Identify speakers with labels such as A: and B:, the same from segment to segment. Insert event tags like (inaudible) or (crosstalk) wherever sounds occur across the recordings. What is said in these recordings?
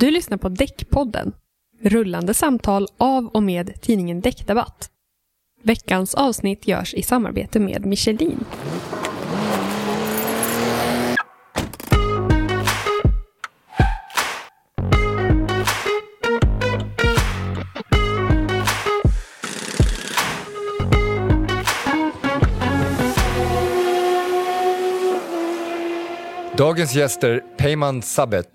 A: Du lyssnar på Däckpodden. Rullande samtal av och med tidningen Däckdebatt. Veckans avsnitt görs i samarbete med Michelin.
B: Dagens gäster Peyman Sabet,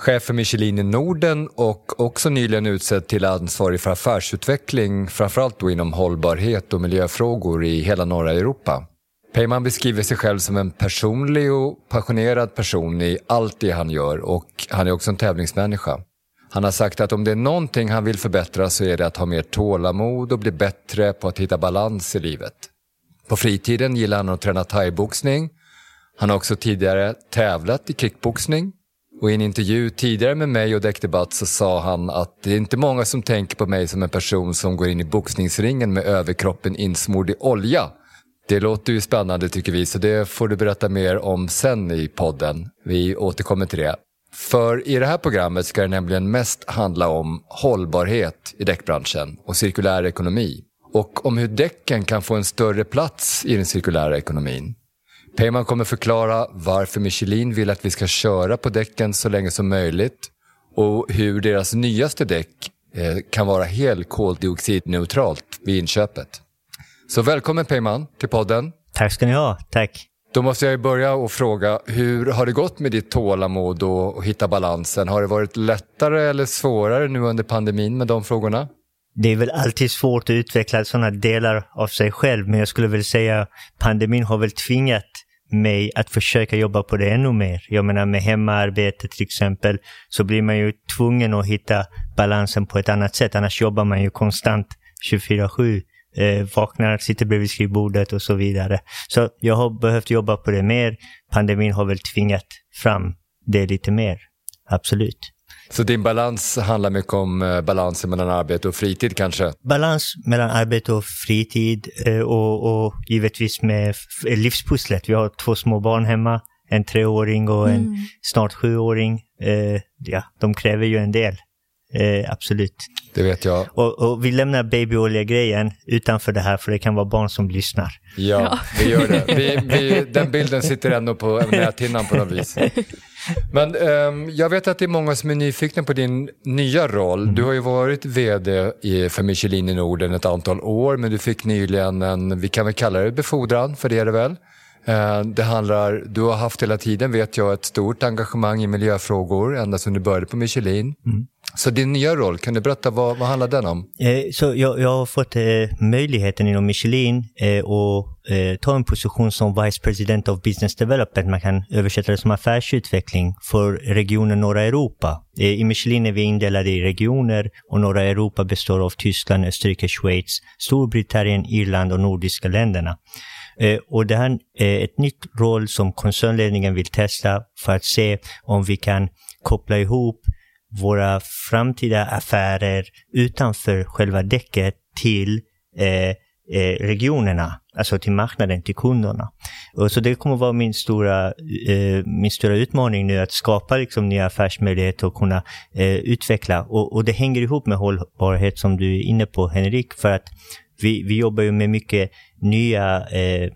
B: chef för Michelin i Norden och också nyligen utsedd till ansvarig för affärsutveckling, framförallt då inom hållbarhet och miljöfrågor i hela norra Europa. Peyman beskriver sig själv som en personlig och passionerad person i allt det han gör och han är också en tävlingsmänniska. Han har sagt att om det är någonting han vill förbättra så är det att ha mer tålamod och bli bättre på att hitta balans i livet. På fritiden gillar han att träna thaiboxning han har också tidigare tävlat i kickboxning och i en intervju tidigare med mig och Däckdebatt så sa han att det är inte många som tänker på mig som en person som går in i boxningsringen med överkroppen insmord i olja. Det låter ju spännande tycker vi, så det får du berätta mer om sen i podden. Vi återkommer till det. För i det här programmet ska det nämligen mest handla om hållbarhet i däckbranschen och cirkulär ekonomi. Och om hur däcken kan få en större plats i den cirkulära ekonomin. Peyman kommer förklara varför Michelin vill att vi ska köra på däcken så länge som möjligt och hur deras nyaste däck eh, kan vara helt koldioxidneutralt vid inköpet. Så välkommen Peyman till podden.
C: Tack ska ni ha, tack.
B: Då måste jag börja och fråga, hur har det gått med ditt tålamod och, och hitta balansen? Har det varit lättare eller svårare nu under pandemin med de frågorna?
C: Det är väl alltid svårt att utveckla sådana delar av sig själv, men jag skulle väl säga pandemin har väl tvingat mig att försöka jobba på det ännu mer. Jag menar med hemarbete till exempel så blir man ju tvungen att hitta balansen på ett annat sätt. Annars jobbar man ju konstant 24-7. Eh, vaknar, sitter bredvid skrivbordet och så vidare. Så jag har behövt jobba på det mer. Pandemin har väl tvingat fram det lite mer. Absolut.
B: Så din balans handlar mycket om eh, balansen mellan arbete och fritid kanske?
C: Balans mellan arbete och fritid eh, och, och givetvis med livspusslet. Vi har två små barn hemma, en treåring och en mm. snart sjuåring. Eh, ja, de kräver ju en del. absolut.
B: Det vet jag.
C: Och, och vi lämnar babyolja-grejen utanför det här för det kan vara barn som lyssnar.
B: Ja, ja. vi gör det. Vi, vi, (laughs) den bilden sitter ändå på näthinnan på något vis. Men um, jag vet att det är många som är nyfikna på din nya roll. Mm. Du har ju varit vd i, för Michelin i Norden ett antal år, men du fick nyligen en, vi kan väl kalla det befordran, för det är det väl? Uh, det handlar, du har haft hela tiden, vet jag, ett stort engagemang i miljöfrågor ända sedan du började på Michelin. Mm. Så din nya roll, kan du berätta vad, vad handlar den om?
C: Eh, så jag, jag har fått eh, möjligheten inom Michelin eh, att eh, ta en position som Vice President of Business Development, man kan översätta det som affärsutveckling, för regionen norra Europa. Eh, I Michelin är vi indelade i regioner och norra Europa består av Tyskland, Österrike, Schweiz, Storbritannien, Irland och nordiska länderna. Eh, och det här är ett nytt roll som koncernledningen vill testa för att se om vi kan koppla ihop våra framtida affärer utanför själva däcket till eh, eh, regionerna, alltså till marknaden, till kunderna. Och så det kommer vara min stora, eh, min stora utmaning nu, att skapa liksom nya affärsmöjligheter och kunna eh, utveckla. Och, och, det hänger ihop med hållbarhet som du är inne på, Henrik, för att vi, vi jobbar ju med mycket nya eh,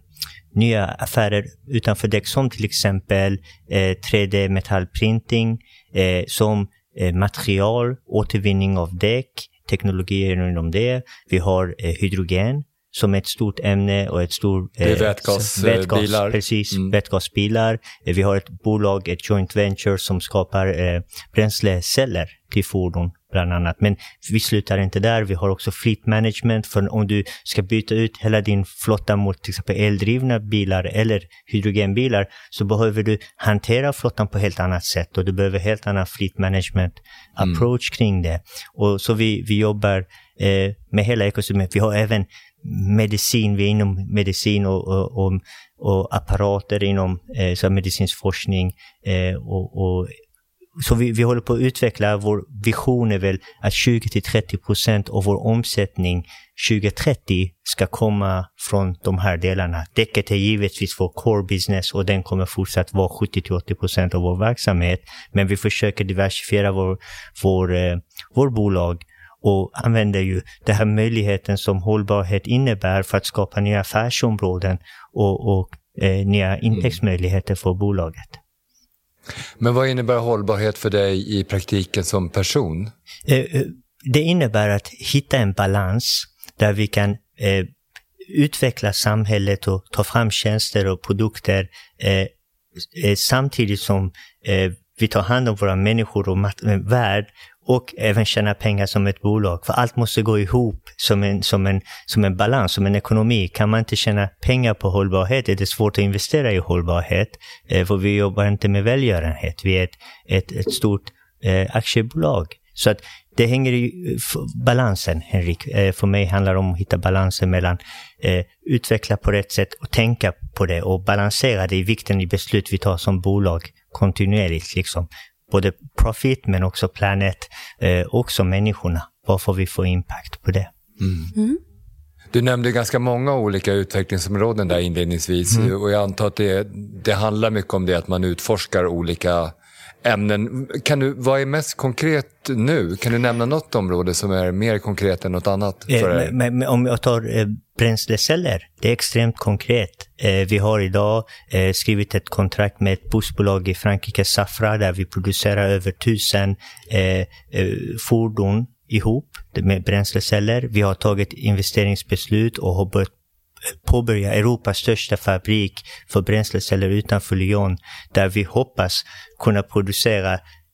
C: nya affärer utanför däck som till exempel eh, 3D metallprinting, eh, som material, återvinning av däck, teknologier inom det. Vi har eh, hydrogen som ett stort ämne och ett stort...
B: det är eh, vätgasbilar.
C: Vätgas, precis, mm. vätgasbilar. Vi har ett bolag, ett joint venture som skapar eh, bränsleceller till fordon bland annat. Men vi slutar inte där. Vi har också fleet management. För om du ska byta ut hela din flotta mot till exempel eldrivna bilar eller hydrogenbilar så behöver du hantera flottan på helt annat sätt och du behöver helt annan fleet management mm. approach mm. kring det. Och så vi, vi jobbar eh, med hela ekosystemet. Vi har även medicin, vi är inom medicin och, och, och, och apparater inom eh, så medicinsk forskning eh, och, och så vi, vi håller på att utveckla, vår vision är väl att 20-30 procent av vår omsättning 2030 ska komma från de här delarna. Däcket är givetvis vår core business och den kommer fortsatt vara 70-80 procent av vår verksamhet. Men vi försöker diversifiera vår, vår, eh, vår bolag och använder ju den här möjligheten som hållbarhet innebär för att skapa nya affärsområden och, och eh, nya intäktsmöjligheter för bolaget.
B: Men vad innebär hållbarhet för dig i praktiken som person?
C: Eh, eh, det innebär att hitta en balans där vi kan eh, utveckla samhället och ta fram tjänster och produkter samtidigt som vi tar hand om våra människor och värld och även tjäna pengar som ett bolag. För allt måste gå ihop som en, som en, som en balans, som en ekonomi. Kan man inte tjäna pengar på hållbarhet är det svårt att investera i hållbarhet. Eh, för vi jobbar inte med välgörenhet. Vi är ett, ett, ett stort eh, aktiebolag. Så att det hänger i balansen, Henrik. Eh, för mig handlar det om att hitta balansen mellan eh, utveckla på rätt sätt och tänka på det och balansera det i vikten i beslut vi tar som bolag kontinuerligt. Liksom både profit men också planet, eh, också människorna. Varför vi får impact på det. Mm.
B: Mm. Du nämnde ganska många olika utvecklingsområden där inledningsvis mm. och jag antar att det, det handlar mycket om det att man utforskar olika ämnen. Kan du, vad är mest konkret nu? Kan du nämna något område som är mer konkret än något annat?
C: Eh, men, men, om jag tar eh, bränsleceller, det är extremt konkret. Eh, vi har idag eh, skrivit ett kontrakt med ett bussbolag i Frankrike, Safra, där vi producerar över tusen eh, eh, fordon ihop med bränsleceller. Vi har tagit investeringsbeslut och har börjat påbörja Europas största fabrik för bränsleceller utanför Lyon, där vi hoppas kunna producera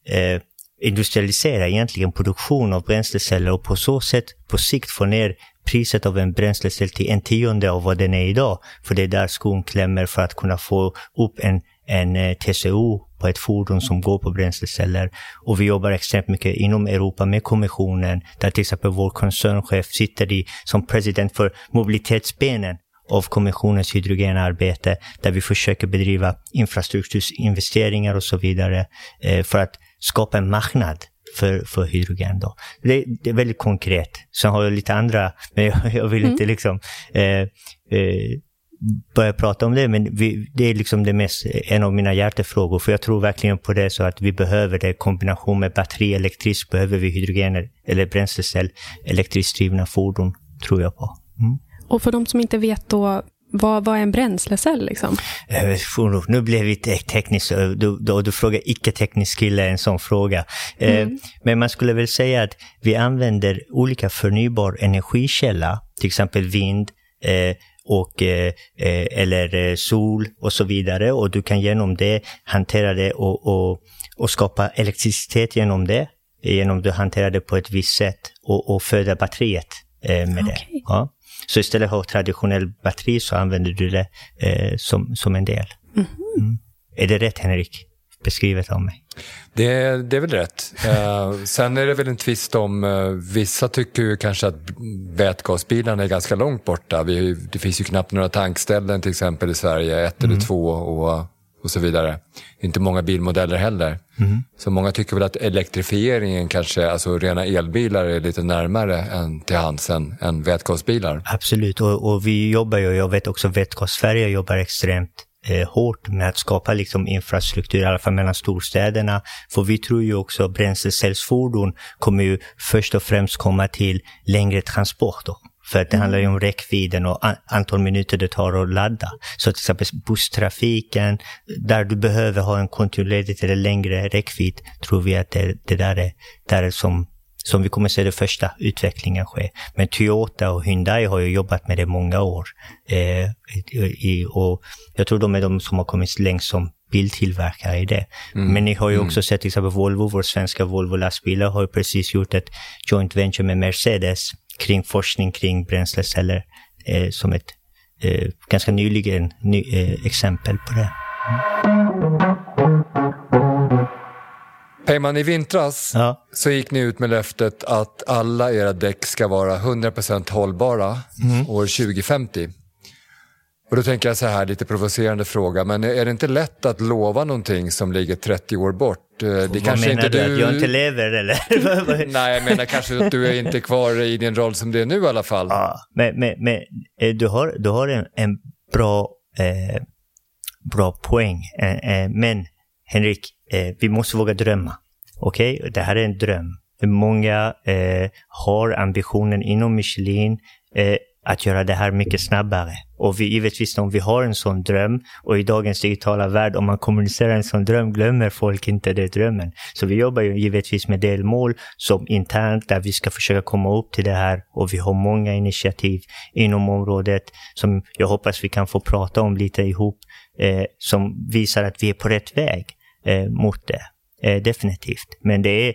C: eh, industrialisera egentligen produktion av bränsleceller och på så sätt på sikt få ner priset av en bränslecell till en tionde av vad den är idag. För det är där skon klämmer för att kunna få upp en, en eh, TCO på ett fordon som går på bränsleceller. Och vi jobbar extremt mycket inom Europa med kommissionen, där till exempel vår koncernchef sitter i som president för mobilitetsbenen av kommissionens hydrogenarbete, där vi försöker bedriva infrastrukturinvesteringar och så vidare eh, för att skapa en marknad för, för hydrogen. Då. Det, det, är väldigt konkret. Sen har jag lite andra, men jag, jag vill mm. inte liksom eh, eh, börja prata om det, men vi, det är liksom det mest, en av mina hjärtefrågor, för jag tror verkligen på det så att vi behöver det. kombination med batteri elektriskt behöver vi hydrogen eller bränslecell elektriskt drivna fordon, tror jag på. Mm.
A: Och för de som inte vet då, vad, vad är en bränslecell? Liksom?
C: Eh, nu blev vi tekniskt, eh, du, du, du frågar icke-teknisk kille en sån fråga. Eh, mm. Men man skulle väl säga att vi använder olika förnybar energikälla, till exempel vind, och, eller sol och så vidare. Och du kan genom det hantera det och, och, och skapa elektricitet genom det. Genom att du hanterar det på ett visst sätt och, och föda batteriet med okay. det. Ja. Så istället för traditionell batteri så använder du det eh, som, som en del. Mm. Mm. Är det rätt Henrik? Beskrivet av mig.
B: Det, det är väl rätt. Uh, sen är det väl en tvist om, uh, vissa tycker ju kanske att vätgasbilarna är ganska långt borta. Vi, det finns ju knappt några tankställen till exempel i Sverige, ett mm. eller två. Och och så vidare. Inte många bilmodeller heller. Mm. Så många tycker väl att elektrifieringen kanske, alltså rena elbilar är lite närmare än till hands än, än vätgasbilar.
C: Absolut, och, och vi jobbar ju, jag vet också Vätgas Sverige jobbar extremt eh, hårt med att skapa liksom, infrastruktur, i alla fall mellan storstäderna. För vi tror ju också att bränslecellsfordon kommer ju först och främst komma till längre transporter. För att det handlar ju om räckvidden och antal minuter det tar att ladda. Så till exempel busstrafiken, där du behöver ha en kontinuerligt eller längre räckvidd, tror vi att det, det där är, där är som, som vi kommer se den första utvecklingen ske. Men Toyota och Hyundai har ju jobbat med det många år. Eh, i, och jag tror de är de som har kommit längst som biltillverkare i det. Mm. Men ni har ju mm. också sett till exempel Volvo, vår svenska Volvo lastbilar har precis gjort ett joint venture med Mercedes kring forskning kring bränsleceller eh, som ett eh, ganska nyligen ny, eh, exempel på det.
B: Peyman, i vintras
C: ja.
B: så gick ni ut med löftet att alla era däck ska vara 100% hållbara mm. år 2050. Och då tänker jag så här, lite provocerande fråga, men är det inte lätt att lova någonting som ligger 30 år bort?
C: Eh, det Vad kanske menar inte du? du? Att jag inte lever eller? (laughs) (laughs)
B: Nej, jag menar kanske att du är inte kvar i din roll som det är nu i alla fall.
C: Ja, men, men, men eh, du har, du har en, en bra, eh, bra poäng. Eh, eh, men Henrik, eh, vi måste våga drömma. Okej, okay? det här är en dröm. Många eh, har ambitionen inom Michelin eh, att göra det här mycket snabbare. Och vi, givetvis om vi har en sån dröm och i dagens digitala värld, om man kommunicerar en sån dröm glömmer folk inte det drömmen. Så vi jobbar ju givetvis med delmål som internt där vi ska försöka komma upp till det här och vi har många initiativ inom området som jag hoppas vi kan få prata om lite ihop eh, som visar att vi är på rätt väg eh, mot det. Eh, definitivt. Men det är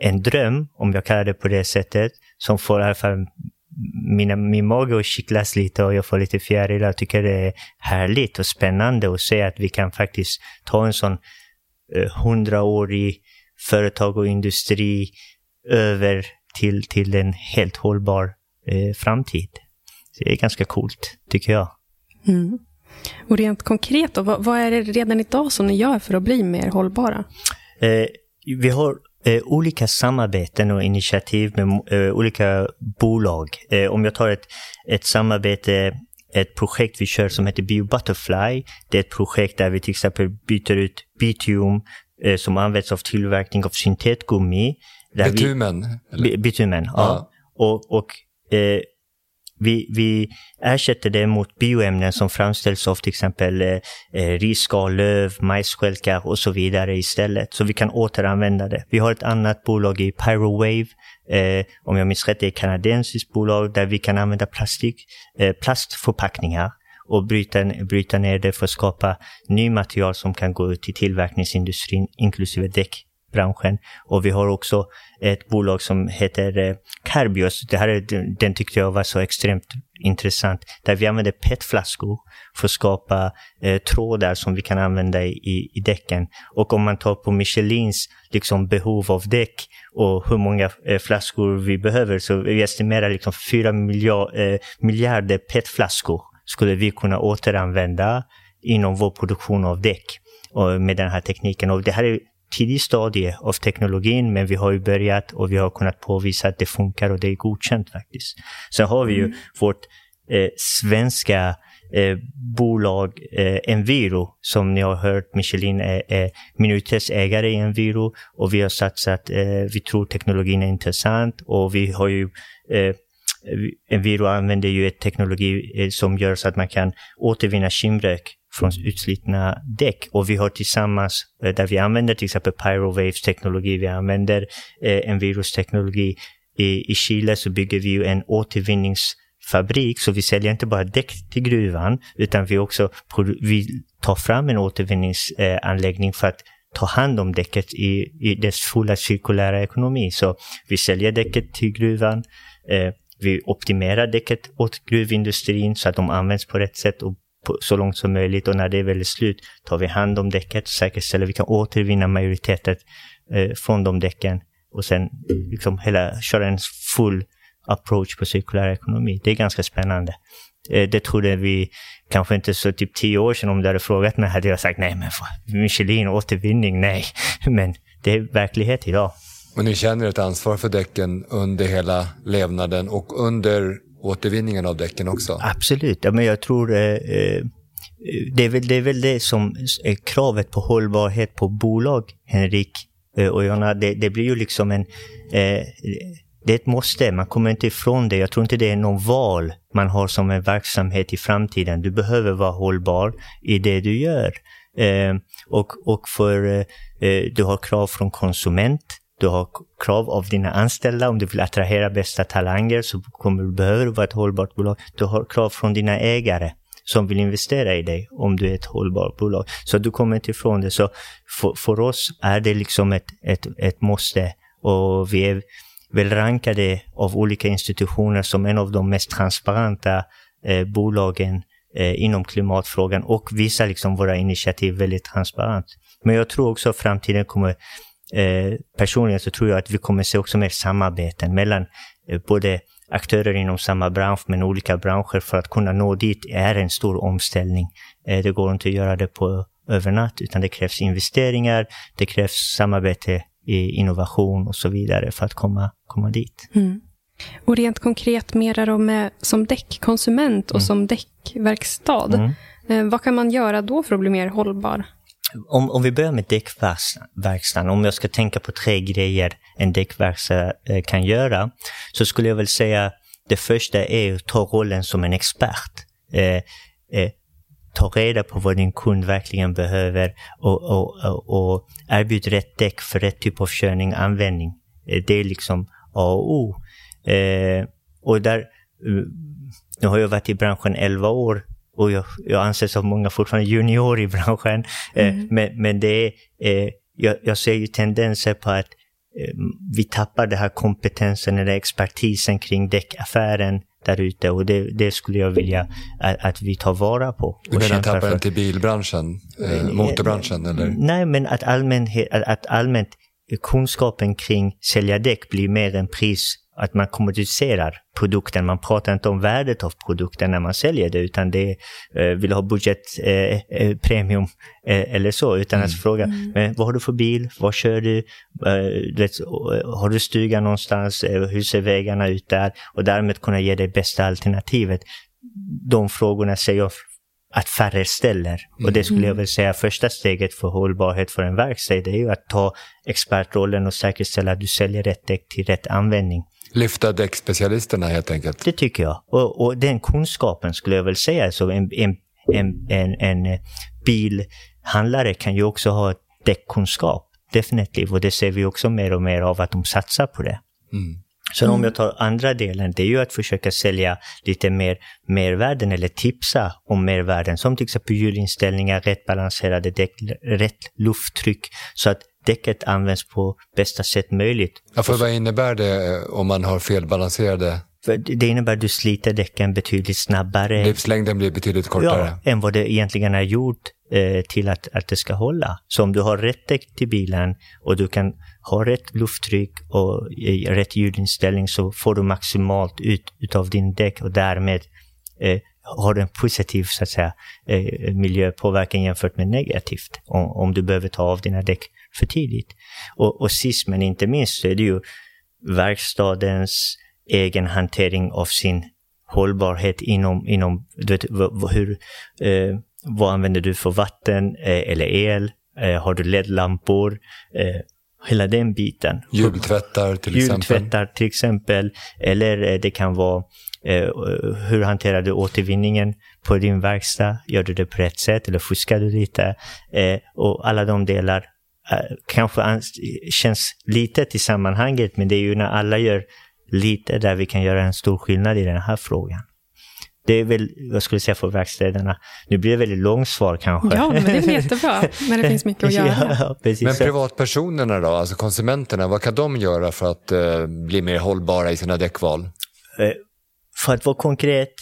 C: en dröm, om jag kallar det på det sättet, som får i alla fall mina, min mage att kittlas lite och jag får lite fjärilar. Jag tycker det är härligt och spännande att se att vi kan faktiskt ta en sån eh, hundraårig eh, företag och industri över till, till en helt hållbar eh, framtid. Så det är ganska coolt, tycker jag.
A: Mm. Och rent konkret då, vad, vad, är det redan idag som ni gör för att bli mer hållbara?
C: Eh, vi har eh, olika samarbeten och initiativ med eh, olika bolag. Eh, om jag tar ett, ett samarbete, ett projekt vi kör som heter BioButterfly. Det är ett projekt där vi till exempel byter ut bitium eh, som används av tillverkning av syntetgummi.
B: Bitumen?
C: Vi, bitumen, ja. ja. Och, och eh, vi, vi ersätter det mot bioämnen som framställs av till exempel eh, eh, risskal, löv, majsskälkar och så vidare istället. Så vi kan återanvända det. Vi har ett annat bolag i Pyrowave, eh, om jag minns rätt, det är ett kanadensiskt bolag där vi kan använda plastik, eh, plastförpackningar och bryta, bryta ner det för att skapa ny material som kan gå ut i tillverkningsindustrin, inklusive däck branschen. Och vi har också ett bolag som heter eh, Carbios. Det här är, den tyckte jag var så extremt intressant. Där vi använder PET-flaskor för att skapa eh, trådar som vi kan använda i, i däcken. Och om man tar på Michelins liksom, behov av däck och hur många eh, flaskor vi behöver så vi estimerar liksom 4 miljard, eh, miljarder PET-flaskor skulle vi kunna återanvända inom vår produktion av däck med den här tekniken. Och det här är tidig stadie av teknologin, men vi har ju börjat och vi har kunnat påvisa att det funkar och det är godkänt faktiskt. Sen har vi ju mm. vårt eh, svenska eh, bolag eh, Enviro, som ni har hört, Michelin är, är minoritetsägare i Enviro och vi har satsat, eh, vi tror teknologin är intressant och vi har ju eh, Enviro använder ju en teknologi eh, som gör så att man kan återvinna kimrök från utslitna däck. Och vi har tillsammans, eh, där vi använder till exempel Pyrowaves teknologi, vi använder eh, en virusteknologi. I, I Chile så bygger vi ju en återvinningsfabrik, så vi säljer inte bara däck till gruvan, utan vi också vi tar fram en återvinningsanläggning för att ta hand om däcket i, i dess fulla cirkulära ekonomi. Så vi säljer däcket till gruvan, eh, vi optimerar däcket åt gruvindustrin så att de används på rätt sätt och så långt som möjligt och när det är väldigt slut tar vi hand om däcket, säkerställer att vi kan återvinna majoriteten eh, från de däcken och sen liksom hela, köra en full approach på cirkulär ekonomi. Det är ganska spännande. Eh, det trodde vi kanske inte så typ tio år sedan om du hade frågat mig hade jag sagt nej men Michelin, återvinning, nej. (laughs) Men det är verklighet idag.
B: Men ni känner ett ansvar för däcken under hela levnaden och under återvinningen av däcken också?
C: Absolut, ja, men jag tror eh, eh, det, är väl, det är väl det som är kravet på hållbarhet på bolag, Henrik eh, och Jonna. Det, det, blir ju liksom en... Eh, det är ett måste, man kommer inte ifrån det. Jag tror inte det är någon val man har som en verksamhet i framtiden. Du behöver vara hållbar i det du gör. Eh, och, och för eh, eh du har krav från konsument, du har krav av dina anställda. Om du vill attrahera bästa talanger så kommer du behöva vara ett hållbart bolag. Du har krav från dina ägare som vill investera i dig om du är ett hållbart bolag. Så du kommer inte ifrån det. Så för, för oss är det liksom ett, ett, ett måste och vi är väl rankade av olika institutioner som en av de mest transparenta eh, bolagen eh, inom klimatfrågan och visar liksom våra initiativ väldigt transparent. Men jag tror också att framtiden kommer Eh, personligen så tror jag att vi kommer se också mer samarbeten mellan eh, både aktörer inom samma bransch men olika branscher för att kunna nå dit är en stor omställning. Eh, det går inte att göra det på övernatt utan det krävs investeringar, det krävs samarbete i innovation och så vidare för att komma, komma dit.
A: Mm. Och rent konkret mera då med, som däckkonsument och mm. som däckverkstad. Mm. Vad kan man göra då för att bli mer hållbar?
C: Om, om vi börjar med däckverkstaden, om jag ska tänka på tre grejer en däckverkstad eh, kan göra, så skulle jag väl säga det första är att ta rollen som en expert. Eh, eh, ta reda på vad din kund verkligen behöver och, och, och, och erbjud rätt däck för rätt typ av körning och användning. Eh, det är liksom A och O. Eh, och där, eh, nu har jag varit i branschen 11 år och jag, jag anses av många fortfarande junior i branschen. Eh, mm. men, men det är, eh, jag, jag ser ju tendenser på att eh, vi tappar den här kompetensen eller expertisen kring däckaffären där ute och det, det, skulle jag vilja att, att, vi tar vara på.
B: Du menar tappar den till bilbranschen, eh, motorbranschen eller?
C: Nej, men att allmänt, att, att allmänt kunskapen kring sälja däck blir mer en pris att man kommodificerar produkten. Man pratar inte om värdet av produkten när man säljer det, utan det är, eh, vill ha budget, eh, eh, eh, eller så, utan mm. att fråga mm. men, vad har du för bil, vad kör du, eh, vet, har du stuga någonstans, eh, hur ser vägarna ut där och därmed kunna ge det bästa alternativet. De frågorna säger jag att färre ställer. Och det skulle jag mm. väl säga första steget för hållbarhet för en verkstad, det är ju att ta expertrollen och säkerställa att du säljer rätt däck till rätt användning.
B: Lyfta däckspecialisterna helt enkelt.
C: Det tycker jag. Och, och den kunskapen skulle jag väl säga, så en, en, en, en, en eh, bilhandlare kan ju också ha däckkunskap, definitivt. Och det ser vi också mer och mer av att de satsar på det. Mm. Så om jag tar andra delen, det är ju att försöka sälja lite mer mervärden eller tipsa om mervärden, som till exempel hjulinställningar, rätt balanserade däck, rätt lufttryck, så att däcket används på bästa sätt möjligt.
B: Ja, för vad innebär det eh, om man har felbalanserade?
C: Det innebär att du sliter däcken betydligt snabbare.
B: Livslängden blir betydligt kortare.
C: Ja, än vad det egentligen är gjort eh, till att, att det ska hålla. Så om du har rätt däck till bilen och du kan ha rätt lufttryck och rätt ljudinställning så får du maximalt ut utav din däck och därmed eh, har en positiv så att säga, eh, miljöpåverkan jämfört med negativt om, om du behöver ta av dina däck för tidigt. Och, och sist men inte minst så är det ju verkstadens egen hantering av sin hållbarhet inom, inom du vet, hur, eh, vad använder du för vatten eh, eller el? Eh, har du LED-lampor? Eh, hela den biten.
B: Jultvättar till
C: exempel? Jultvättar till exempel. Eller eh, det kan vara eh, hur hanterar du återvinningen på din verkstad? Gör du det på rätt sätt eller fuskar du lite? Eh, och alla de delar kanske känns litet i sammanhanget, men det är ju när alla gör lite där vi kan göra en stor skillnad i den här frågan. Det är väl, vad skulle jag säga, för verkstäderna. Nu blir det väldigt långt svar kanske.
A: Ja, men det är jättebra när det finns mycket att (laughs) göra.
B: Ja, men privatpersonerna då, alltså konsumenterna, vad kan de göra för att uh, bli mer hållbara i sina däckval? Uh,
C: för att vara konkret,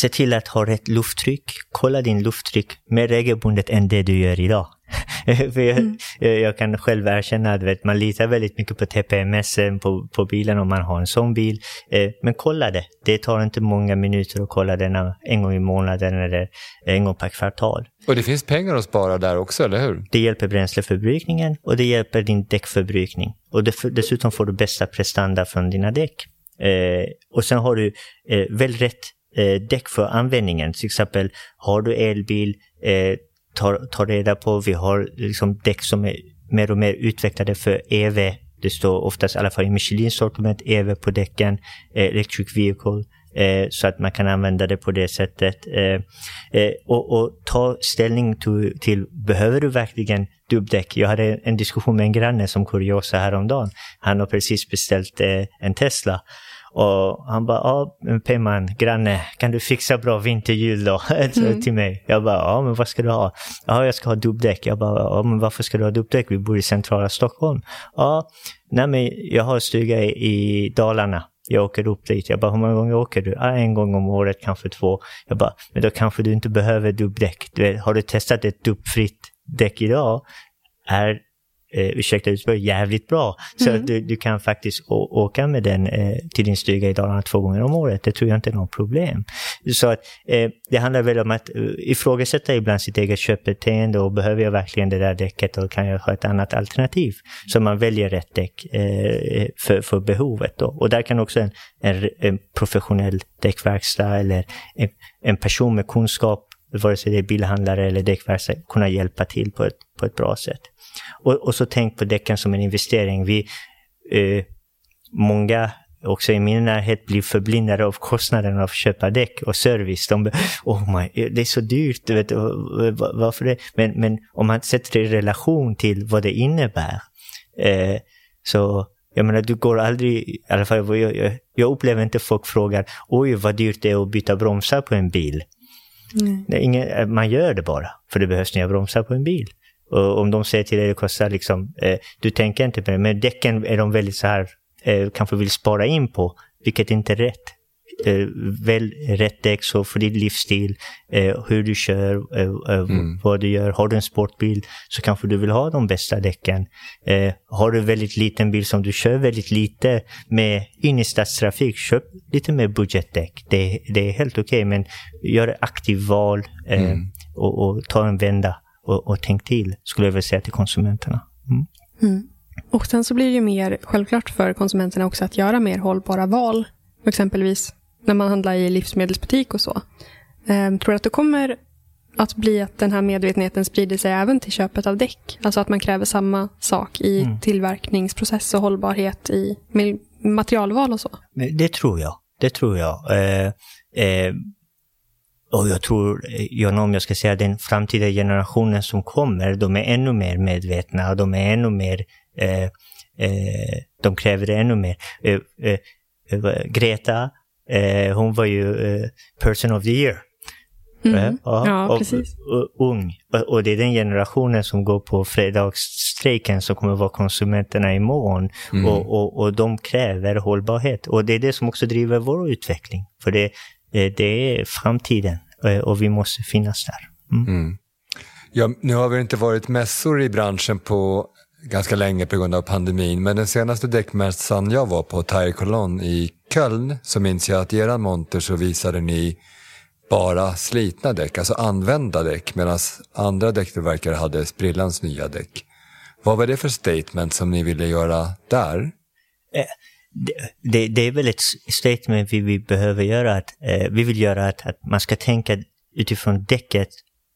C: se till att ha rätt lufttryck. Kolla din lufttryck mer regelbundet än det du gör idag. (laughs) För jag, mm. jag, kan själv erkänna att vet, man litar väldigt mycket på TPMS på, på bilen om man har en sån bil. Eh, men kolla det. Det tar inte många minuter att kolla den en gång i månaden eller en gång per kvartal.
B: Och det finns pengar att spara där också, eller hur?
C: Det hjälper bränsleförbrukningen och det hjälper din däckförbrukning. Och dessutom får du bästa prestanda från dina däck. Eh, och sen har du eh, väl rätt eh, däck för användningen. Till exempel har du elbil, eh, tar, tar reda på. Vi har liksom däck som är mer och mer utvecklade för EV. Det står oftast, i alla fall i Michelin sortiment, EV på däcken, eh, Electric Vehicle. Eh, så att man kan använda det på det sättet. Eh, eh, och, och, ta ställning till, till, behöver du verkligen dubbdäck? Jag hade en diskussion med en granne som kuriosa häromdagen. Han har precis beställt eh, en Tesla och han bara, ja Peyman, granne, kan du fixa bra vinterhjul då? (laughs) Mm. till mig. Jag bara, ja men vad ska du ha? Ja, jag ska ha dubbdäck. Jag bara, ja men varför ska du ha dubbdäck? Vi bor i centrala Stockholm. Ja, nej men jag har stuga i, i Dalarna. Jag åker upp dit. Jag bara, hur många gånger åker du? Ah, en gång om året, kanske två. Jag bara, men då kanske du inte behöver dubbdäck. Du vet, har du testat ett dubbfritt däck idag? Är eh, ursäkta uttrycket, jävligt bra. Så
A: Mm.
C: att du, du kan faktiskt å, åka med den eh, till din stuga i Dalarna två gånger om året. Det tror jag inte är något problem. Så att eh, det handlar väl om att uh, ifrågasätta ibland sitt eget köpbeteende och behöver jag verkligen det där däcket och kan jag ha ett annat alternativ? Så man väljer rätt däck eh, för, för behovet. Då. Och där kan också en, en, en professionell däckverkstad eller en, en person med kunskap vare sig det är bilhandlare eller däckverkstad, kunna hjälpa till på ett, på ett bra sätt. Och, och så tänk på däcken som en investering. Vi, eh, många också i min närhet blir förblindade av kostnaden av att köpa däck och service. De oh my, det är så dyrt, du vet, varför det? Men, men om man sätter det i relation till vad det innebär, eh, så jag menar, du går aldrig, i alla fall jag, jag, jag upplever inte folk frågar oj vad dyrt det är att byta bromsar på en bil.
A: Mm.
C: Det är ingen, eh, man gör det bara, för det behövs nya bromsar på en bil. Och om de säger till dig att det kostar liksom, eh, du tänker inte på det, men däcken är de väldigt så här, eh, kanske vill spara in på, vilket inte är rätt. Eh, väl rätt däck så för din livsstil, eh, hur du kör, eh, eh,
B: Mm.
C: vad du gör. Har du en sportbil så kanske du vill ha de bästa däcken. Eh, har du en väldigt liten bil som du kör väldigt lite med in i stadstrafik, köp lite mer budgetdäck. Det, det är helt okej, men gör ett aktivt val eh,
B: Mm.
C: och, och ta en vända och, och tänk till, skulle jag vilja säga till konsumenterna. Mm.
A: Mm. Och sen så blir det ju mer självklart för konsumenterna också att göra mer hållbara val. Exempelvis när man handlar i livsmedelsbutik och så. Ehm, tror du att det kommer att bli att den här medvetenheten sprider sig även till köpet av däck? Alltså att man kräver samma sak i
C: Mm.
A: tillverkningsprocess och hållbarhet i materialval och så?
C: Det tror jag. Det tror jag. Eh, eh, och jag tror, John, om jag ska säga den framtida generationen som kommer, de är ännu mer medvetna och de är ännu mer, eh, eh, de kräver ännu mer. Eh, eh, Greta, eh, hon var ju eh, person of the year.
A: Mm.
C: Eh,
A: Ja,
C: och-
A: precis.
C: och- ung. Och- Och det är den generationen som går på fredagsstrejken som kommer vara konsumenterna imorgon.
B: Mm.
C: Och, och, och de kräver hållbarhet. Och det är det som också driver vår utveckling. För det, eh, det är framtiden eh, och vi måste finnas där. Mm.
B: Mm. Ja, nu har vi inte varit mässor i branschen på ganska länge på grund av pandemin, men den senaste däckmässan jag var på, Tire Cologne i Köln, så minns jag att i eran monter så visade ni bara slitna däck, alltså använda däck, medan andra däcktillverkare hade sprillans nya däck. Vad var det för statement som ni ville göra där?
C: Eh, det, det, det är väl ett statement vi, vi behöver göra. Att, eh, vi vill göra att, att man ska tänka utifrån däcket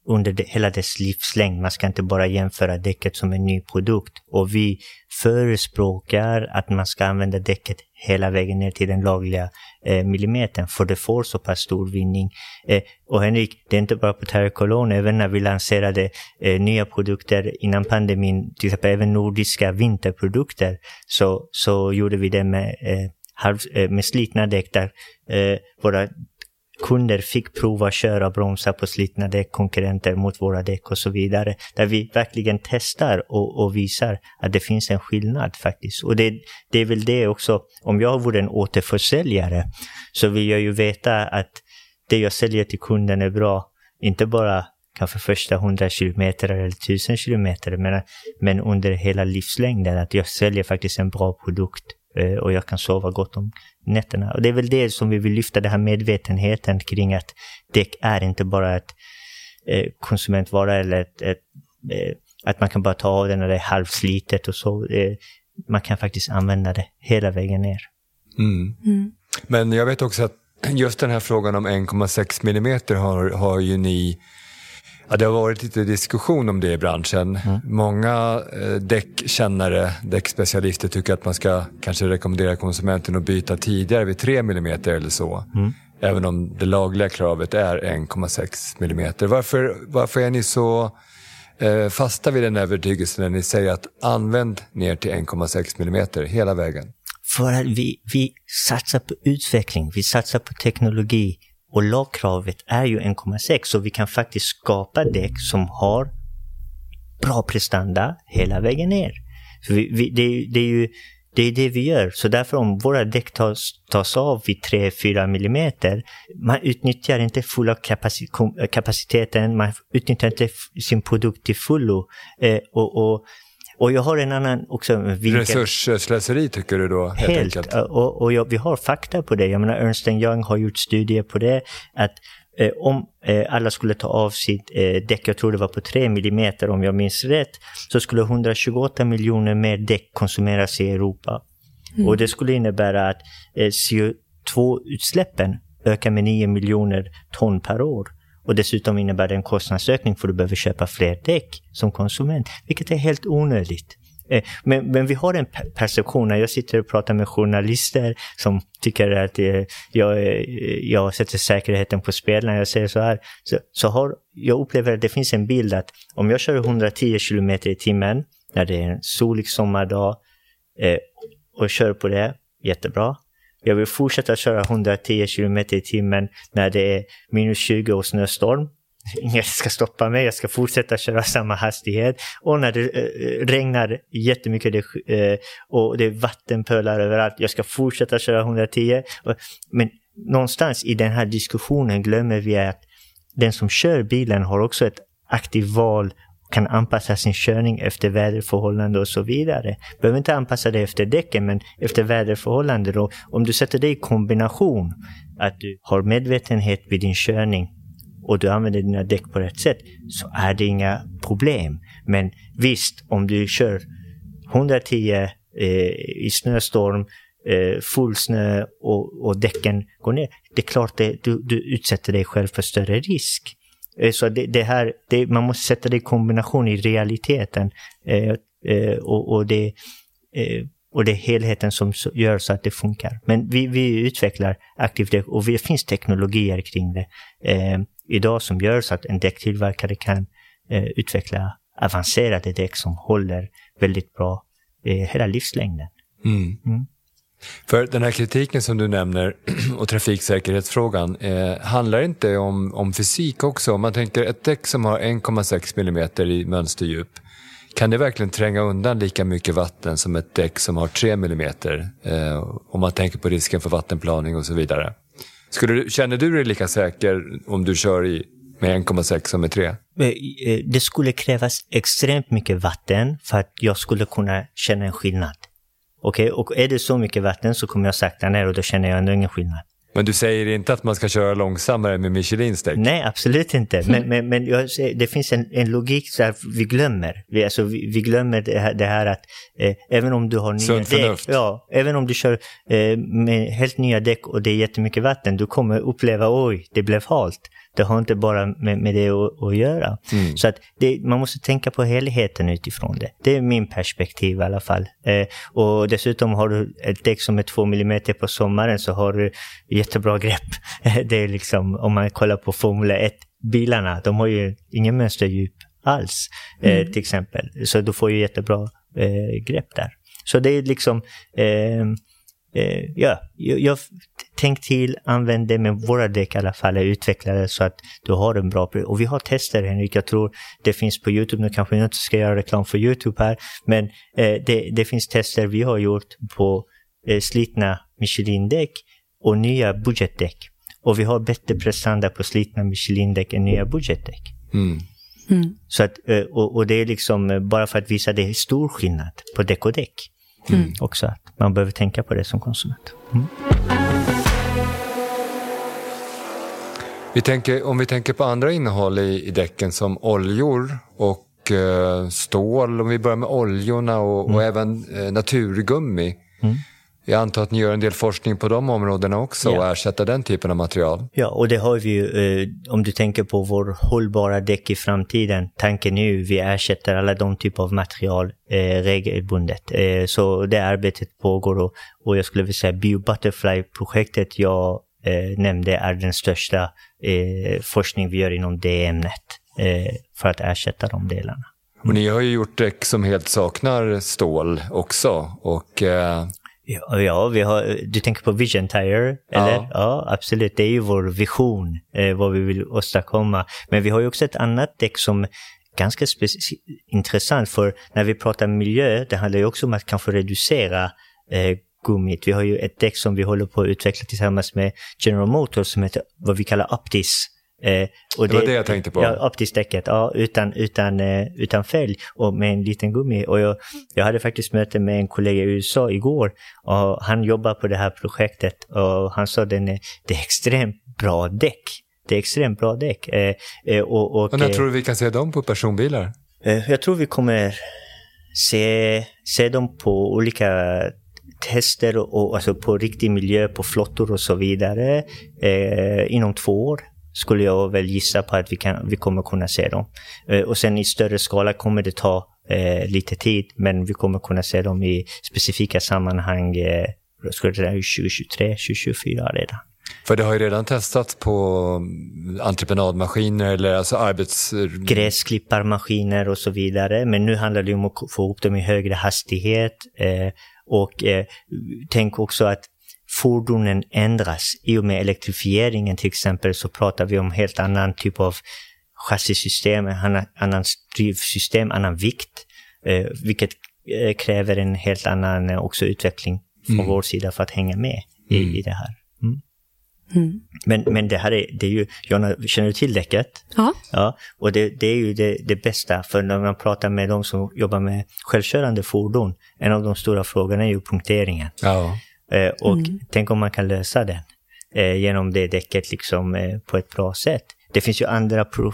C: under det, hela dess livslängd. Man ska inte bara jämföra däcket som en ny produkt. Och vi förespråkar att man ska använda däcket hela vägen ner till den lagliga eh, millimetern, för det får så pass stor vinning. Eh, och Henrik, det är inte bara på Terra även när vi lanserade eh, nya produkter innan pandemin, till exempel även nordiska vinterprodukter, så, så gjorde vi det med, eh, halv, eh, med slitna däck där eh, våra kunder fick prova köra och bromsa på slitna däck, konkurrenter mot våra däck och så vidare. Där vi verkligen testar och, och visar att det finns en skillnad faktiskt. Och det, det är väl det också, om jag vore en återförsäljare så vill jag ju veta att det jag säljer till kunden är bra, inte bara kanske första 100 kilometer eller 1000 kilometer, men, men under hela livslängden, att jag säljer faktiskt en bra produkt och jag kan sova gott om nätterna. Och det är väl det som vi vill lyfta, den här medvetenheten kring att däck är inte bara ett eh, konsumentvara eller ett, ett, eh, att man kan bara ta av den när det är halvslitet och så. Eh, man kan faktiskt använda det hela vägen ner.
B: Mm.
A: Mm.
B: Men jag vet också att just den här frågan om 1,6 millimeter har, har ju ni Ja, det har varit lite diskussion om det i branschen. Många eh, däckkännare, däckspecialister tycker att man ska kanske rekommendera konsumenten att byta tidigare vid 3 millimeter eller så. Även om det lagliga kravet är 1,6 millimeter. Varför, varför är ni så eh, fasta vid den övertygelsen när ni säger att använd ner till 1,6 millimeter hela vägen?
C: För att vi, vi satsar på utveckling, vi satsar på teknologi och lagkravet är ju 1,6 så vi kan faktiskt skapa däck som har bra prestanda hela vägen ner. Vi, vi, det, är- det är ju det är det vi gör. Så därför om våra däck tas, tas av vid 3-4 millimeter, man utnyttjar inte fulla kapacit kapaciteten, man utnyttjar inte sin produkt till fullo. Eh, och, och, och jag har en annan också
B: vinkel. Resursslöseri tycker du då?
C: Helt. helt. Enkelt. Och, och jag, vi har fakta på det. Jag menar Ernst Young har gjort studier på det. Att eh, om eh, alla skulle ta av sitt eh, däck, jag tror det var på 3 mm om jag minns rätt, så skulle 128 miljoner mer däck konsumeras i Europa. Mm. Och det skulle innebära att eh, CO2-utsläppen ökar med 9 miljoner ton per år. Och dessutom innebär det en kostnadsökning för du behöver köpa fler däck som konsument, vilket är helt onödigt. Eh, men, men, vi har en perception, när jag sitter och pratar med journalister som tycker att eh, jag, eh, jag sätter säkerheten på spel när jag säger så här, så, så har, jag upplever att det finns en bild att om jag kör 110 km i timmen när det är en solig sommardag och kör på det, jättebra. Jag vill fortsätta köra 110 km i timmen när det är minus 20 och snöstorm. (laughs) Ingen ska stoppa mig, jag ska fortsätta köra samma hastighet. Och när det eh, regnar jättemycket eh, och det är vattenpölar överallt, jag ska fortsätta köra 110. Men någonstans i den här diskussionen glömmer vi att den som kör bilen har också ett aktivt val kan anpassa sin körning efter väderförhållanden och så vidare. Behöver inte anpassa det efter däcken, men efter väderförhållanden. Och om du sätter det i kombination, att du har medvetenhet vid din körning och du använder dina däck på rätt sätt, så är det inga problem. Men visst, om du kör 110 eh, i snöstorm, eh, full snö och, och däcken går ner, det är klart att du, du utsätter dig själv för större risk. Eh, så det, det här, det, man måste sätta det i kombination i realiteten. Eh, eh, och, och, det, eh, och det är helheten som gör så att det funkar. Men vi, vi utvecklar aktivt det och det finns teknologier kring det eh, idag som gör så att en däcktillverkare kan eh, utveckla avancerade däck som håller väldigt bra hela livslängden. Mm. Mm.
B: För den här kritiken som du nämner (clears throat) och trafiksäkerhetsfrågan eh, handlar inte om, om fysik också? Om man tänker ett däck som har 1,6 mm i mönsterdjup, kan det verkligen tränga undan lika mycket vatten som ett däck som har 3 mm? Eh, om man tänker på risken för vattenplaning och så vidare. Skulle du, känner du dig lika säker om du kör i med 1,6 som med 3? Eh,
C: det skulle krävas extremt mycket vatten för att jag skulle kunna känna en skillnad. Okej, okay? och är det så mycket vatten så kommer jag sakta ner och då känner jag ändå ingen skillnad.
B: Men du säger inte att man ska köra långsammare med Michelin-däck?
C: Nej, absolut inte. Men, men, men jag, det finns en, en logik där vi glömmer. Vi, alltså, vi, vi glömmer det här, det här att eh, även om du har nya däck, ja, även om du kör eh, med helt nya däck och det är jättemycket vatten, du kommer uppleva oj, det blev halt. Det har inte bara med, med det att, att göra. Mm. Så att det, man måste tänka på helheten utifrån det. Det är min perspektiv i alla fall. Eh, och dessutom har du ett däck som är två millimeter på sommaren så har du jättebra grepp. (laughs) det är liksom, om man kollar på Formel 1-bilarna, de har ju ingen mönsterdjup alls, eh, mm. till exempel. Så du får ju jättebra eh, grepp där. Så det är liksom, eh, eh, ja, jag, jag tänk till, använd det med våra däck i alla fall, är utvecklade så att du har en bra... Och vi har tester Henrik, jag tror det finns på YouTube, nu kanske jag inte ska göra reklam för YouTube här, men eh, det, det, finns tester vi har gjort på eh, slitna Michelin-däck och nya budgetdäck. Och vi har bättre prestanda på slitna Michelin-däck än nya budgetdäck. Mm. Mm. Så att, eh, och, och, det är liksom eh, bara för att visa det är stor skillnad på däck och däck. Mm. Också att man behöver tänka på det som konsument. Mm.
B: Vi tänker, om vi tänker på andra innehåll i, i däcken som oljor och eh, stål, om vi börjar med oljorna och, mm. och även eh, naturgummi. Mm. Jag antar att ni gör en del forskning på de områdena också ja. och ersätta den typen av material?
C: Ja, och det har vi ju. Eh, om du tänker på vår hållbara däck i framtiden. Tanken är ju vi ersätter alla de typer av material eh, regelbundet. Eh, så det arbetet pågår och, och jag skulle vilja säga BioButterfly-projektet jag eh, nämnde är den största eh, forskning vi gör inom det ämnet eh, för att ersätta de delarna.
B: Och ni har ju gjort däck som helt saknar stål också. Och.
C: Ja, vi har, du tänker på Vision Tire, eller? Ja, ja absolut. Det är ju vår vision, eh, vad vi vill åstadkomma. Men vi har ju också ett annat däck som är ganska intressant, för när vi pratar miljö, det handlar ju också om att kanske reducera eh, gummit. Vi har ju ett däck som vi håller på att utveckla tillsammans med General Motors som heter vad vi kallar Optis. Eh,
B: och det, det var det jag tänkte på.
C: Ja, optiskt däcket, ja, utan, utan, eh, utan fälg och med en liten gummi. Och jag, jag hade faktiskt möte med en kollega i USA igår och han jobbar på det här projektet och han sa att det är extremt bra däck. Det är extremt bra däck. Eh,
B: eh och, och, och när tror du vi kan se dem på personbilar?
C: Eh, jag tror vi kommer se, se dem på olika tester och, alltså på riktig miljö, på flottor och så vidare eh, inom två år skulle jag väl gissa på att vi, kan, vi kommer kunna se dem. Eh, och sen i större skala kommer det ta eh, lite tid, men vi kommer kunna se dem i specifika sammanhang eh, skulle det 2023, 2024 redan.
B: För det har ju redan testats på entreprenadmaskiner eller alltså arbets...
C: Gräsklipparmaskiner och så vidare. Men nu handlar det om att få upp dem i högre hastighet. Eh, och eh, tänk också att fordonen ändras. I och med elektrifieringen till exempel så pratar vi om helt annan typ av chassisystem, annan, annan drivsystem, annan vikt. Eh, vilket eh, kräver en helt annan eh, också utveckling från mm. vår sida för att hänga med i, mm. i det här. Mm. Mm. Men, men det här är, det är ju, Jonna, känner du till däcket?
A: Ja.
C: ja och det, det är ju det, det, bästa, för när man pratar med de som jobbar med självkörande fordon, en av de stora frågorna är ju punkteringen.
B: Ja.
C: Eh, och mm. tänk om man kan lösa den eh, genom det däcket liksom, eh, på ett bra sätt. Det finns ju andra pro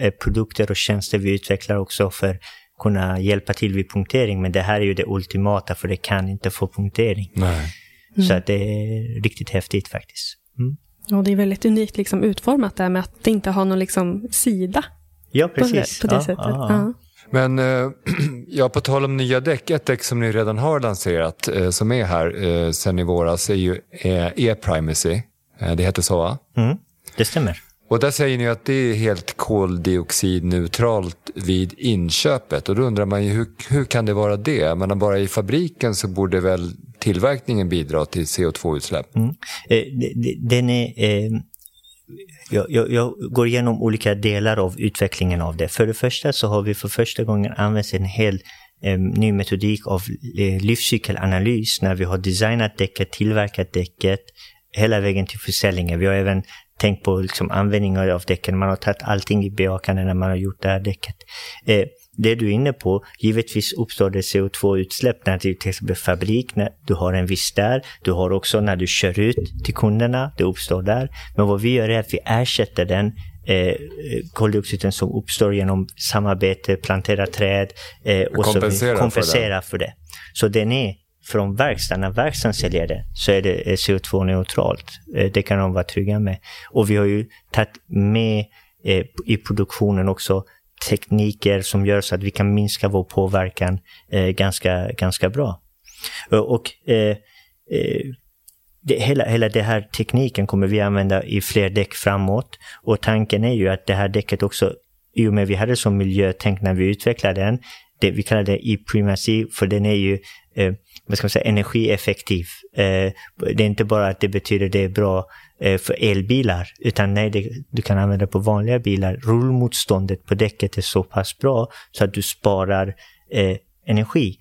C: eh, produkter och tjänster vi utvecklar också för att kunna hjälpa till vid punktering, men det här är ju det ultimata, för det kan inte få punktering.
B: Nej.
C: Så att det är riktigt häftigt faktiskt.
A: Mm. Och det är väldigt unikt liksom utformat där med att det inte har någon liksom sida.
C: Ja, precis.
A: På det, på det ja, sättet. Ja.
B: Men eh, (clears throat) ja, på tal om nya däck, ett däck som ni redan har lanserat eh, som är här eh, sen i våras är ju e-primacy. Det heter så va?
C: Mm, det stämmer.
B: Och där säger ni att det är helt koldioxidneutralt vid inköpet. Och då undrar man ju hur, hur kan det vara det? Men bara i fabriken så borde väl tillverkningen bidra till CO2-utsläpp?
C: Mm. Den är, eh, jag, jag, jag, går igenom olika delar av utvecklingen av det. För det första så har vi för första gången använt en hel eh, ny metodik av eh, livscykelanalys när vi har designat däcket, tillverkat däcket, hela vägen till försäljningen. Vi har även tänkt på liksom, användningen av däcken. Man har tagit allting i beakande när man har gjort det här däcket. Eh, det du är inne på, givetvis uppstår det CO2-utsläpp när du till exempel fabrik, när du har en viss där. Du har också när du kör ut till kunderna, det uppstår där. Men vad vi gör är att vi ersätter den eh, koldioxiden som uppstår genom samarbete, plantera träd eh, och
B: kompensera,
C: så kompensera för, för det. Så den är från verkstaden, när verkstaden säljer det, så är det CO2-neutralt. Eh, det kan de vara trygga med. Och vi har ju tagit med eh, i produktionen också tekniker som gör så att vi kan minska vår påverkan eh, ganska, ganska bra. Eh, och eh, eh, det, hela, hela den här tekniken kommer vi använda i fler däck framåt. Och tanken är ju att det här däcket också, i och med att vi hade som miljötänk när vi utvecklade den, det, vi kallar det e-primacy, för den är ju eh, vad ska man säga, energieffektiv. Eh, det är inte bara att det betyder det är bra eh, för elbilar, utan nej, det, du kan använda det på vanliga bilar. Rullmotståndet på däcket är så pass bra så att du sparar eh, energi.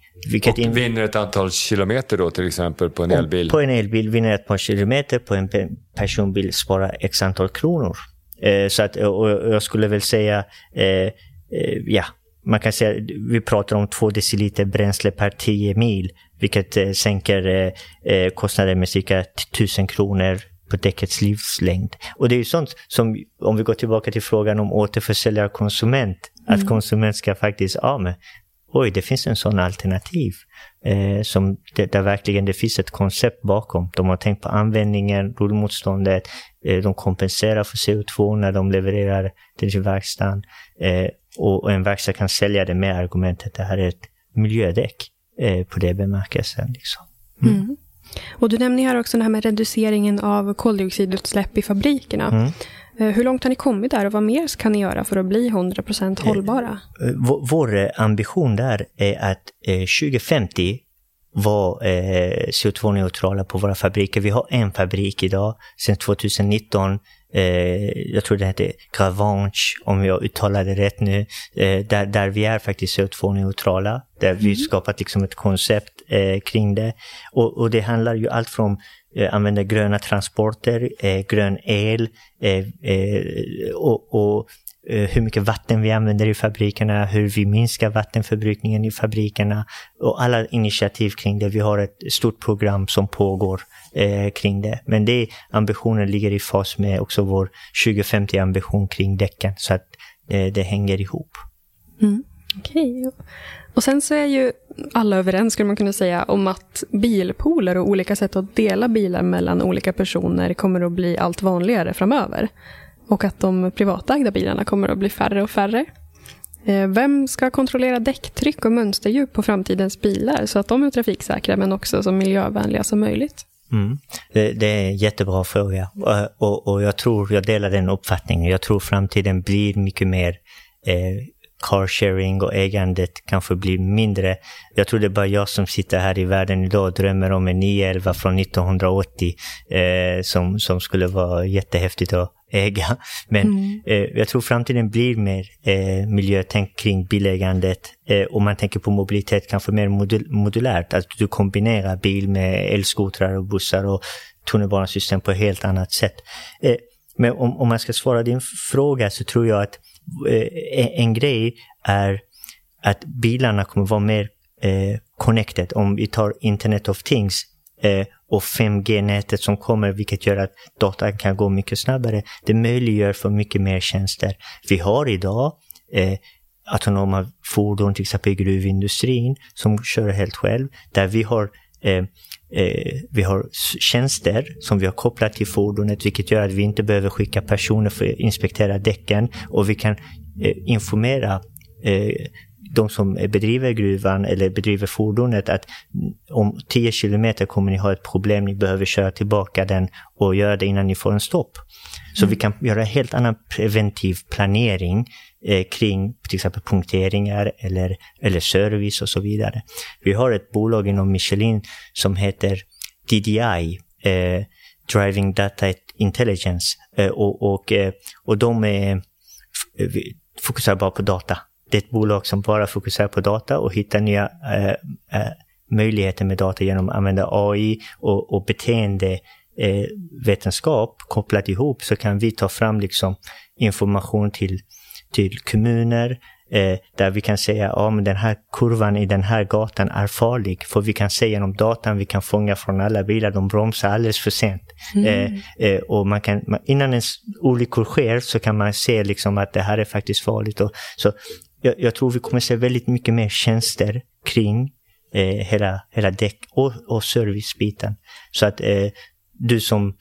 B: Och vinner ett antal kilometer då till exempel på en elbil?
C: På en elbil vinner ett par kilometer, på en personbil sparar x antal kronor. Eh, så att, och jag skulle väl säga, eh, eh, ja, man kan säga, vi pratar om två deciliter bränsle per 10 mil, vilket eh, sänker eh, eh kostnaden med cirka 1000 kronor på däckets livslängd. Och det är ju sånt som, om vi går tillbaka till frågan om återförsäljare konsument, mm. att konsument ska faktiskt, ja men oj, det finns en sån alternativ. Eh, som det, där verkligen det finns ett koncept bakom. De har tänkt på användningen, rullmotståndet, eh, de kompenserar för CO2 när de levererar till verkstaden. Eh, och, en verkstad kan sälja det med argumentet att det här är ett miljödäck eh, på det bemärkelsen. Liksom.
A: Mm. Mm. Och du nämner här också det här med reduceringen av koldioxidutsläpp i fabrikerna. Mm. Eh, hur långt har ni kommit där och vad mer kan ni göra för att bli 100% eh, hållbara?
C: Vår ambition där är att 2050 vara eh, CO2-neutrala på våra fabriker. Vi har en fabrik idag sedan 2019 eh, jag tror det heter Gravanche, om jag uttalar det rätt nu, eh, där, där vi är faktiskt CO2-neutrala. Där mm. vi skapat liksom ett koncept eh, kring det. Och, och, det handlar ju allt från eh, använda gröna transporter, eh, grön el eh, och, och Eh, hur mycket vatten vi använder i fabrikerna, hur vi minskar vattenförbrukningen i fabrikerna och alla initiativ kring det. Vi har ett stort program som pågår eh, kring det. Men det ambitionen ligger i fas med också vår 2050-ambition kring däcken så att eh, det hänger ihop.
A: Mm. Okej. Okay. Och sen så är ju alla överens, skulle man kunna säga, om att bilpooler och olika sätt att dela bilar mellan olika personer kommer att bli allt vanligare framöver. Och att de privatägda bilarna kommer att bli färre och färre. Eh, vem ska kontrollera däcktryck och mönsterdjup på framtidens bilar så att de är trafiksäkra men också så miljövänliga som möjligt?
C: Mm. Det, det, är en jättebra fråga och, och, och, jag tror, jag delar den uppfattningen. Jag tror framtiden blir mycket mer eh, carsharing och ägandet kanske blir mindre. Jag tror det är bara jag som sitter här i världen idag och drömmer om en 911 från 1980 eh, som, som skulle vara jättehäftigt att äga. Men mm. eh, jag tror framtiden blir mer eh, miljötänk kring bilägandet eh, och man tänker på mobilitet kanske mer modul modulärt. Att du kombinerar bil med elskotrar och bussar och tunnelbanesystem på ett helt annat sätt. Eh, men om, om man ska svara din fråga så tror jag att eh, en grej är att bilarna kommer vara mer eh, connected. Om vi tar Internet of Things eh, och 5G-nätet som kommer, vilket gör att datan kan gå mycket snabbare. Det möjliggör för mycket mer tjänster. Vi har idag eh, autonoma fordon, till exempel i gruvindustrin, som kör helt själv, där vi har eh, eh, vi har tjänster som vi har kopplat till fordonet, vilket gör att vi inte behöver skicka personer för att inspektera däcken och vi kan eh, informera eh, de som bedriver gruvan eller bedriver fordonet att om 10 kilometer kommer ni ha ett problem, ni behöver köra tillbaka den och göra det innan ni får en stopp. Så mm. vi kan göra en helt annan preventiv planering eh, kring till exempel punkteringar eller, eller service och så vidare. Vi har ett bolag inom Michelin som heter DDI, eh, Driving Data Intelligence, eh, och, och, eh, och de är, fokuserar bara på data. Det är ett bolag som bara fokuserar på data och hittar nya eh, eh, möjligheter med data genom att använda AI och, och beteendevetenskap eh, kopplat ihop så kan vi ta fram liksom information till, till kommuner eh, där vi kan säga att ja, den här kurvan i den här gatan är farlig. För vi kan se genom datan, vi kan fånga från alla bilar, de bromsar alldeles för sent. Mm. Eh, eh, och man kan, innan en olyckor sker så kan man se liksom att det här är faktiskt farligt. Och, så jag, jag, tror vi kommer se väldigt mycket mer tjänster kring eh, hela, hela däck och, och servicebiten. Så att eh, du som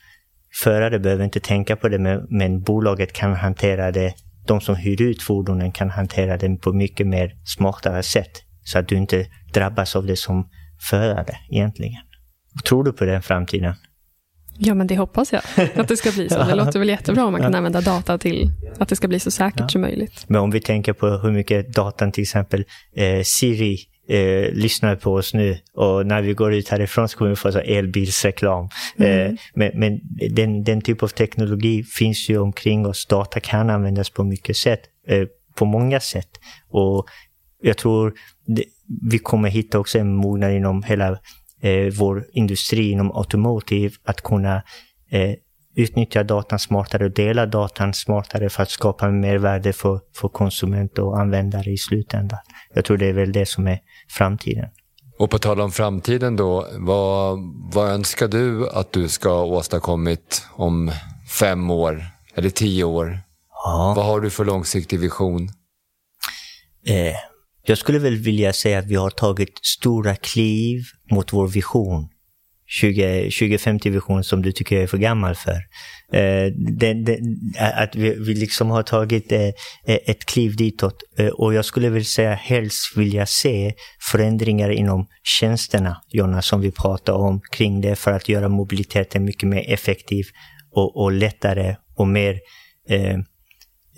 C: förare behöver inte tänka på det, men, men bolaget kan hantera det. De som hyr ut fordonen kan hantera det på mycket mer smartare sätt. Så att du inte drabbas av det som förare egentligen. Tror du på den framtiden?
A: Ja, men det hoppas jag att det ska bli så. Det låter väl jättebra om man kan använda data till att det ska bli så säkert ja. som möjligt.
C: Men om vi tänker på hur mycket datan till exempel eh, Siri eh, lyssnar på oss nu och när vi går ut härifrån så kommer vi få så elbilsreklam. Mm. Eh, men, men den, den typ av teknologi finns ju omkring oss. Data kan användas på mycket sätt, eh, på många sätt. Och jag tror det, vi kommer hitta också en mognad inom hela eh, vår industri inom automotive att kunna eh, utnyttja datan smartare och dela datan smartare för att skapa mervärde för, för konsument och användare i slutändan. Jag tror det är väl det som är framtiden.
B: Och på tal om framtiden då, vad, vad önskar du att du ska ha åstadkommit om fem år eller tio år? Ja. Vad har du för långsiktig vision?
C: Eh, jag skulle väl vilja säga att vi har tagit stora kliv mot vår vision. 2050-vision som du tycker jag är för gammal för. Eh, det, det, att vi, vi liksom har tagit eh, ett kliv ditåt. Eh, och jag skulle vilja säga helst vilja se förändringar inom tjänsterna, Jonna, som vi pratar om kring det för att göra mobiliteten mycket mer effektiv och, och lättare och mer eh,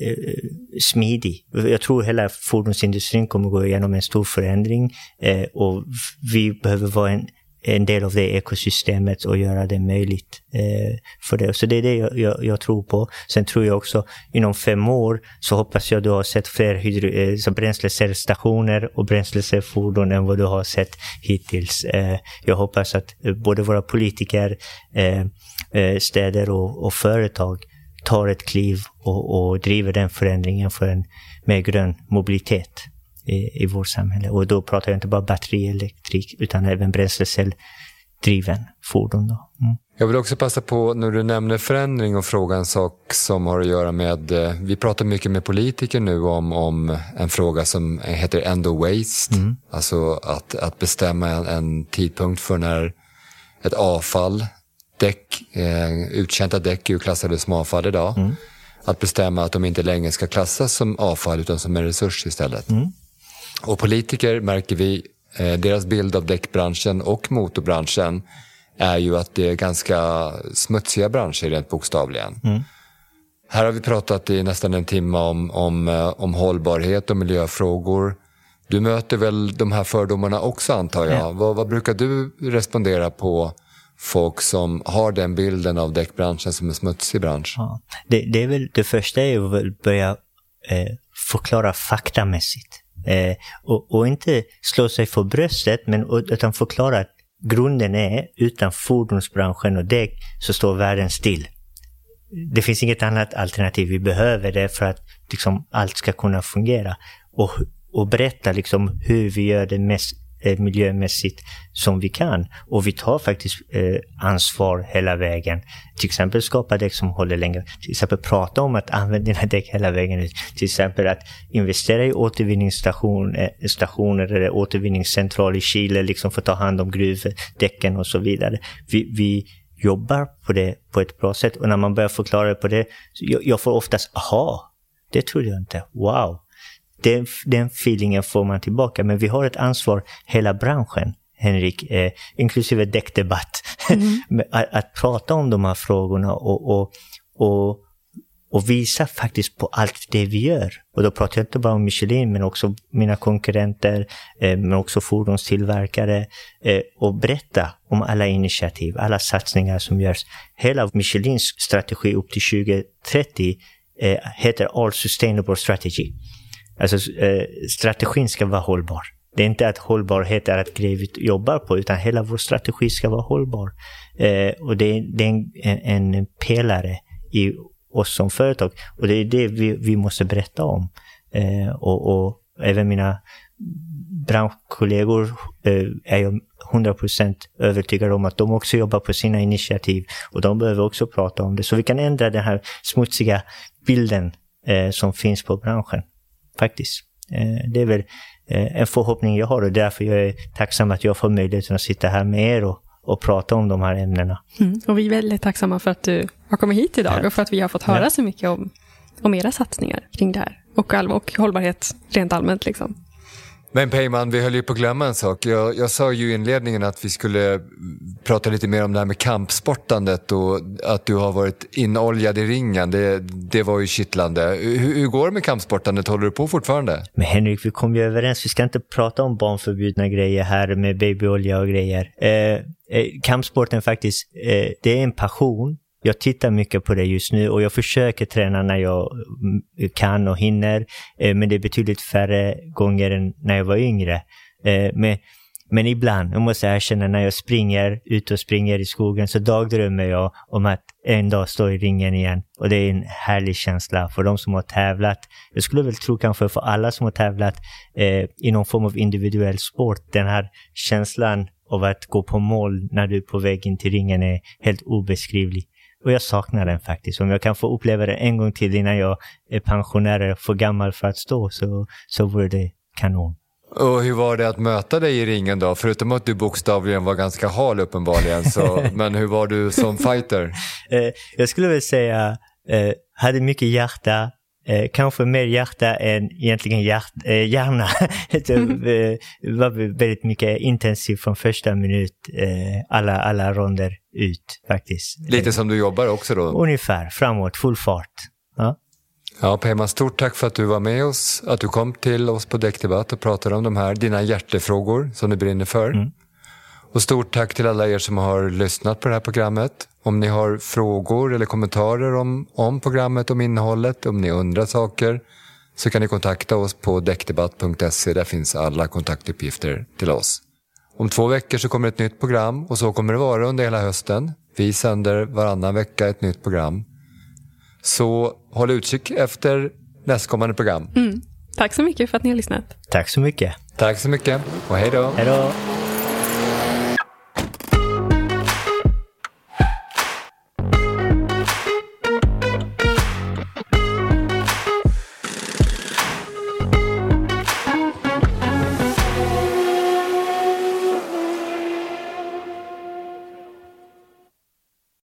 C: Eh, smidig. Jag tror hela fordonsindustrin kommer gå igenom en stor förändring eh, och vi behöver vara en en del av det ekosystemet och göra det möjligt eh, för det. Så det är det jag, jag, jag, tror på. Sen tror jag också inom fem år så hoppas jag du har sett fler hydro, eh, bränslecellstationer och bränslecellfordon än vad du har sett hittills. Eh, jag hoppas att eh, både våra politiker, eh, städer och, och, företag tar ett kliv och, och driver den förändringen för en mer grön mobilitet i, i vårt samhälle. Och då pratar jag inte bara batterielektrik utan även bränslecell-driven fordon. Då. Mm.
B: Jag vill också passa på när du nämner förändring och fråga en sak som har att göra med, eh, vi pratar mycket med politiker nu om, om en fråga som heter end of waste. Mm. Alltså att, att bestämma en, en, tidpunkt för när ett avfall, däck, eh, uttjänta däck är ju klassade som avfall idag. Mm. Att bestämma att de inte längre ska klassas som avfall utan som en resurs istället. Mm. Och politiker märker vi, eh, deras bild av däckbranschen och motorbranschen är ju att det är ganska smutsiga branscher rent bokstavligen. Mm. Här har vi pratat i nästan en timme om, om, eh, om hållbarhet och miljöfrågor. Du möter väl de här fördomarna också antar jag. Ja. Vad, vad, brukar du respondera på folk som har den bilden av däckbranschen som en smutsig bransch? Ja.
C: Det, det, är väl, det första är att börja eh, förklara faktamässigt. Eh, och, och, inte slå sig för bröstet, men, utan förklara att grunden är, utan fordonsbranschen och däck så står världen still. Det finns inget annat alternativ. Vi behöver det för att liksom, allt ska kunna fungera. Och, och berätta liksom, hur vi gör det mest Eh, miljömässigt som vi kan. Och vi tar faktiskt eh, ansvar hela vägen. Till exempel skapa däck som håller längre. Till exempel prata om att använda dina däck hela vägen ut. Till exempel att investera i återvinningsstationer eh, eller återvinningscentral i Chile liksom för att ta hand om gruvdäcken och så vidare. Vi, vi jobbar på det på ett bra sätt och när man börjar förklara det på det, jag, jag får oftast aha, det trodde jag inte, wow den, den feelingen får man tillbaka. Men vi har ett ansvar, hela branschen, Henrik, eh, inklusive däckdebatt, mm. (laughs) att, att, prata om de här frågorna och, och, och, och, visa faktiskt på allt det vi gör. Och då pratar jag inte bara om Michelin, men också mina konkurrenter, eh, men också fordonstillverkare eh, och berätta om alla initiativ, alla satsningar som görs. Hela Michelins strategi upp till 2030 eh, heter All Sustainable Strategy. Alltså eh, strategin ska vara hållbar. Det är inte att hållbarhet är att grej vi jobbar på, utan hela vår strategi ska vara hållbar. Eh, och det, det är en, en, pelare i oss som företag. Och det är det vi, vi måste berätta om. Eh, och, och, även mina branschkollegor eh, är jag 100% övertygad om att de också jobbar på sina initiativ och de behöver också prata om det. Så vi kan ändra den här smutsiga bilden eh, som finns på branschen faktiskt. Eh, det är väl eh, en förhoppning jag har och därför jag är tacksam att jag får möjligheten att sitta här med er och, och prata om de här ämnena.
A: Mm, och vi är väldigt tacksamma för att du har kommit hit idag ja. och för att vi har fått höra ja. så mycket om, om era satsningar kring det här. Och, all, och hållbarhet rent allmänt. Liksom.
B: Men Peyman, vi höll ju på att glömma en sak. Jag, jag, sa ju i inledningen att vi skulle prata lite mer om det här med kampsportandet och att du har varit inoljad i ringen. Det, det var ju kittlande. Hur, hur, går det med kampsportandet? Håller du på fortfarande?
C: Men Henrik, vi kom ju överens. Vi ska inte prata om barnförbjudna grejer här med babyolja och grejer. Eh, eh, kampsporten faktiskt, eh, det är en passion jag tittar mycket på det just nu och jag försöker träna när jag kan och hinner. Eh, men det är betydligt färre gånger än när jag var yngre. Eh, men, men ibland, jag måste erkänna, när jag springer ut och springer i skogen så dagdrömmer jag om att en dag stå i ringen igen. Och det är en härlig känsla för de som har tävlat. Jag skulle väl tro kanske för alla som har tävlat eh, i någon form av individuell sport, den här känslan av att gå på mål när du är på väg in till ringen är helt obeskrivlig. Och jag saknar den faktiskt. Om jag kan få uppleva det en gång till innan jag är pensionär eller för gammal för att stå så, så vore det kanon.
B: Och hur var det att möta dig i ringen då? Förutom att du bokstavligen var ganska hal uppenbarligen. Så, (laughs) men hur var du som fighter?
C: Eh, jag skulle väl säga, eh, hade mycket hjärta, Eh, kanske mer hjärta än egentligen hjärt, eh, hjärna. (laughs) det eh, var väldigt mycket intensivt från första minut, eh, alla, alla ronder ut faktiskt.
B: Lite som du jobbar också då?
C: Ungefär, framåt, full fart. Ja.
B: Ja, Pema, stort tack för att du var med oss, att du kom till oss på Däckdebatt och pratade om de här, dina hjärtefrågor som du brinner för. Mm. Och stort tack till alla er som har lyssnat på det här programmet. Om ni har frågor eller kommentarer om, om programmet, om innehållet, om ni undrar saker, så kan ni kontakta oss på däckdebatt.se. Där finns alla kontaktuppgifter till oss. Om två veckor så kommer ett nytt program och så kommer det vara under hela hösten. Vi sänder varannan vecka ett nytt program. Så håll utkik efter nästkommande program.
A: Mm. Tack så mycket för att ni har lyssnat.
C: Tack så mycket.
B: Tack så mycket och hej då.
C: Hej då.